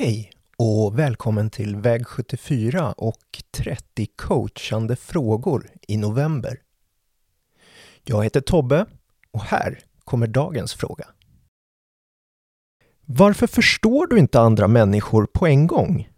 Hej och välkommen till Väg 74 och 30 coachande frågor i november. Jag heter Tobbe och här kommer dagens fråga. Varför förstår du inte andra människor på en gång?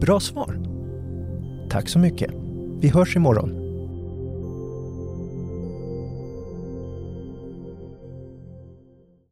Bra svar! Tack så mycket. Vi hörs imorgon.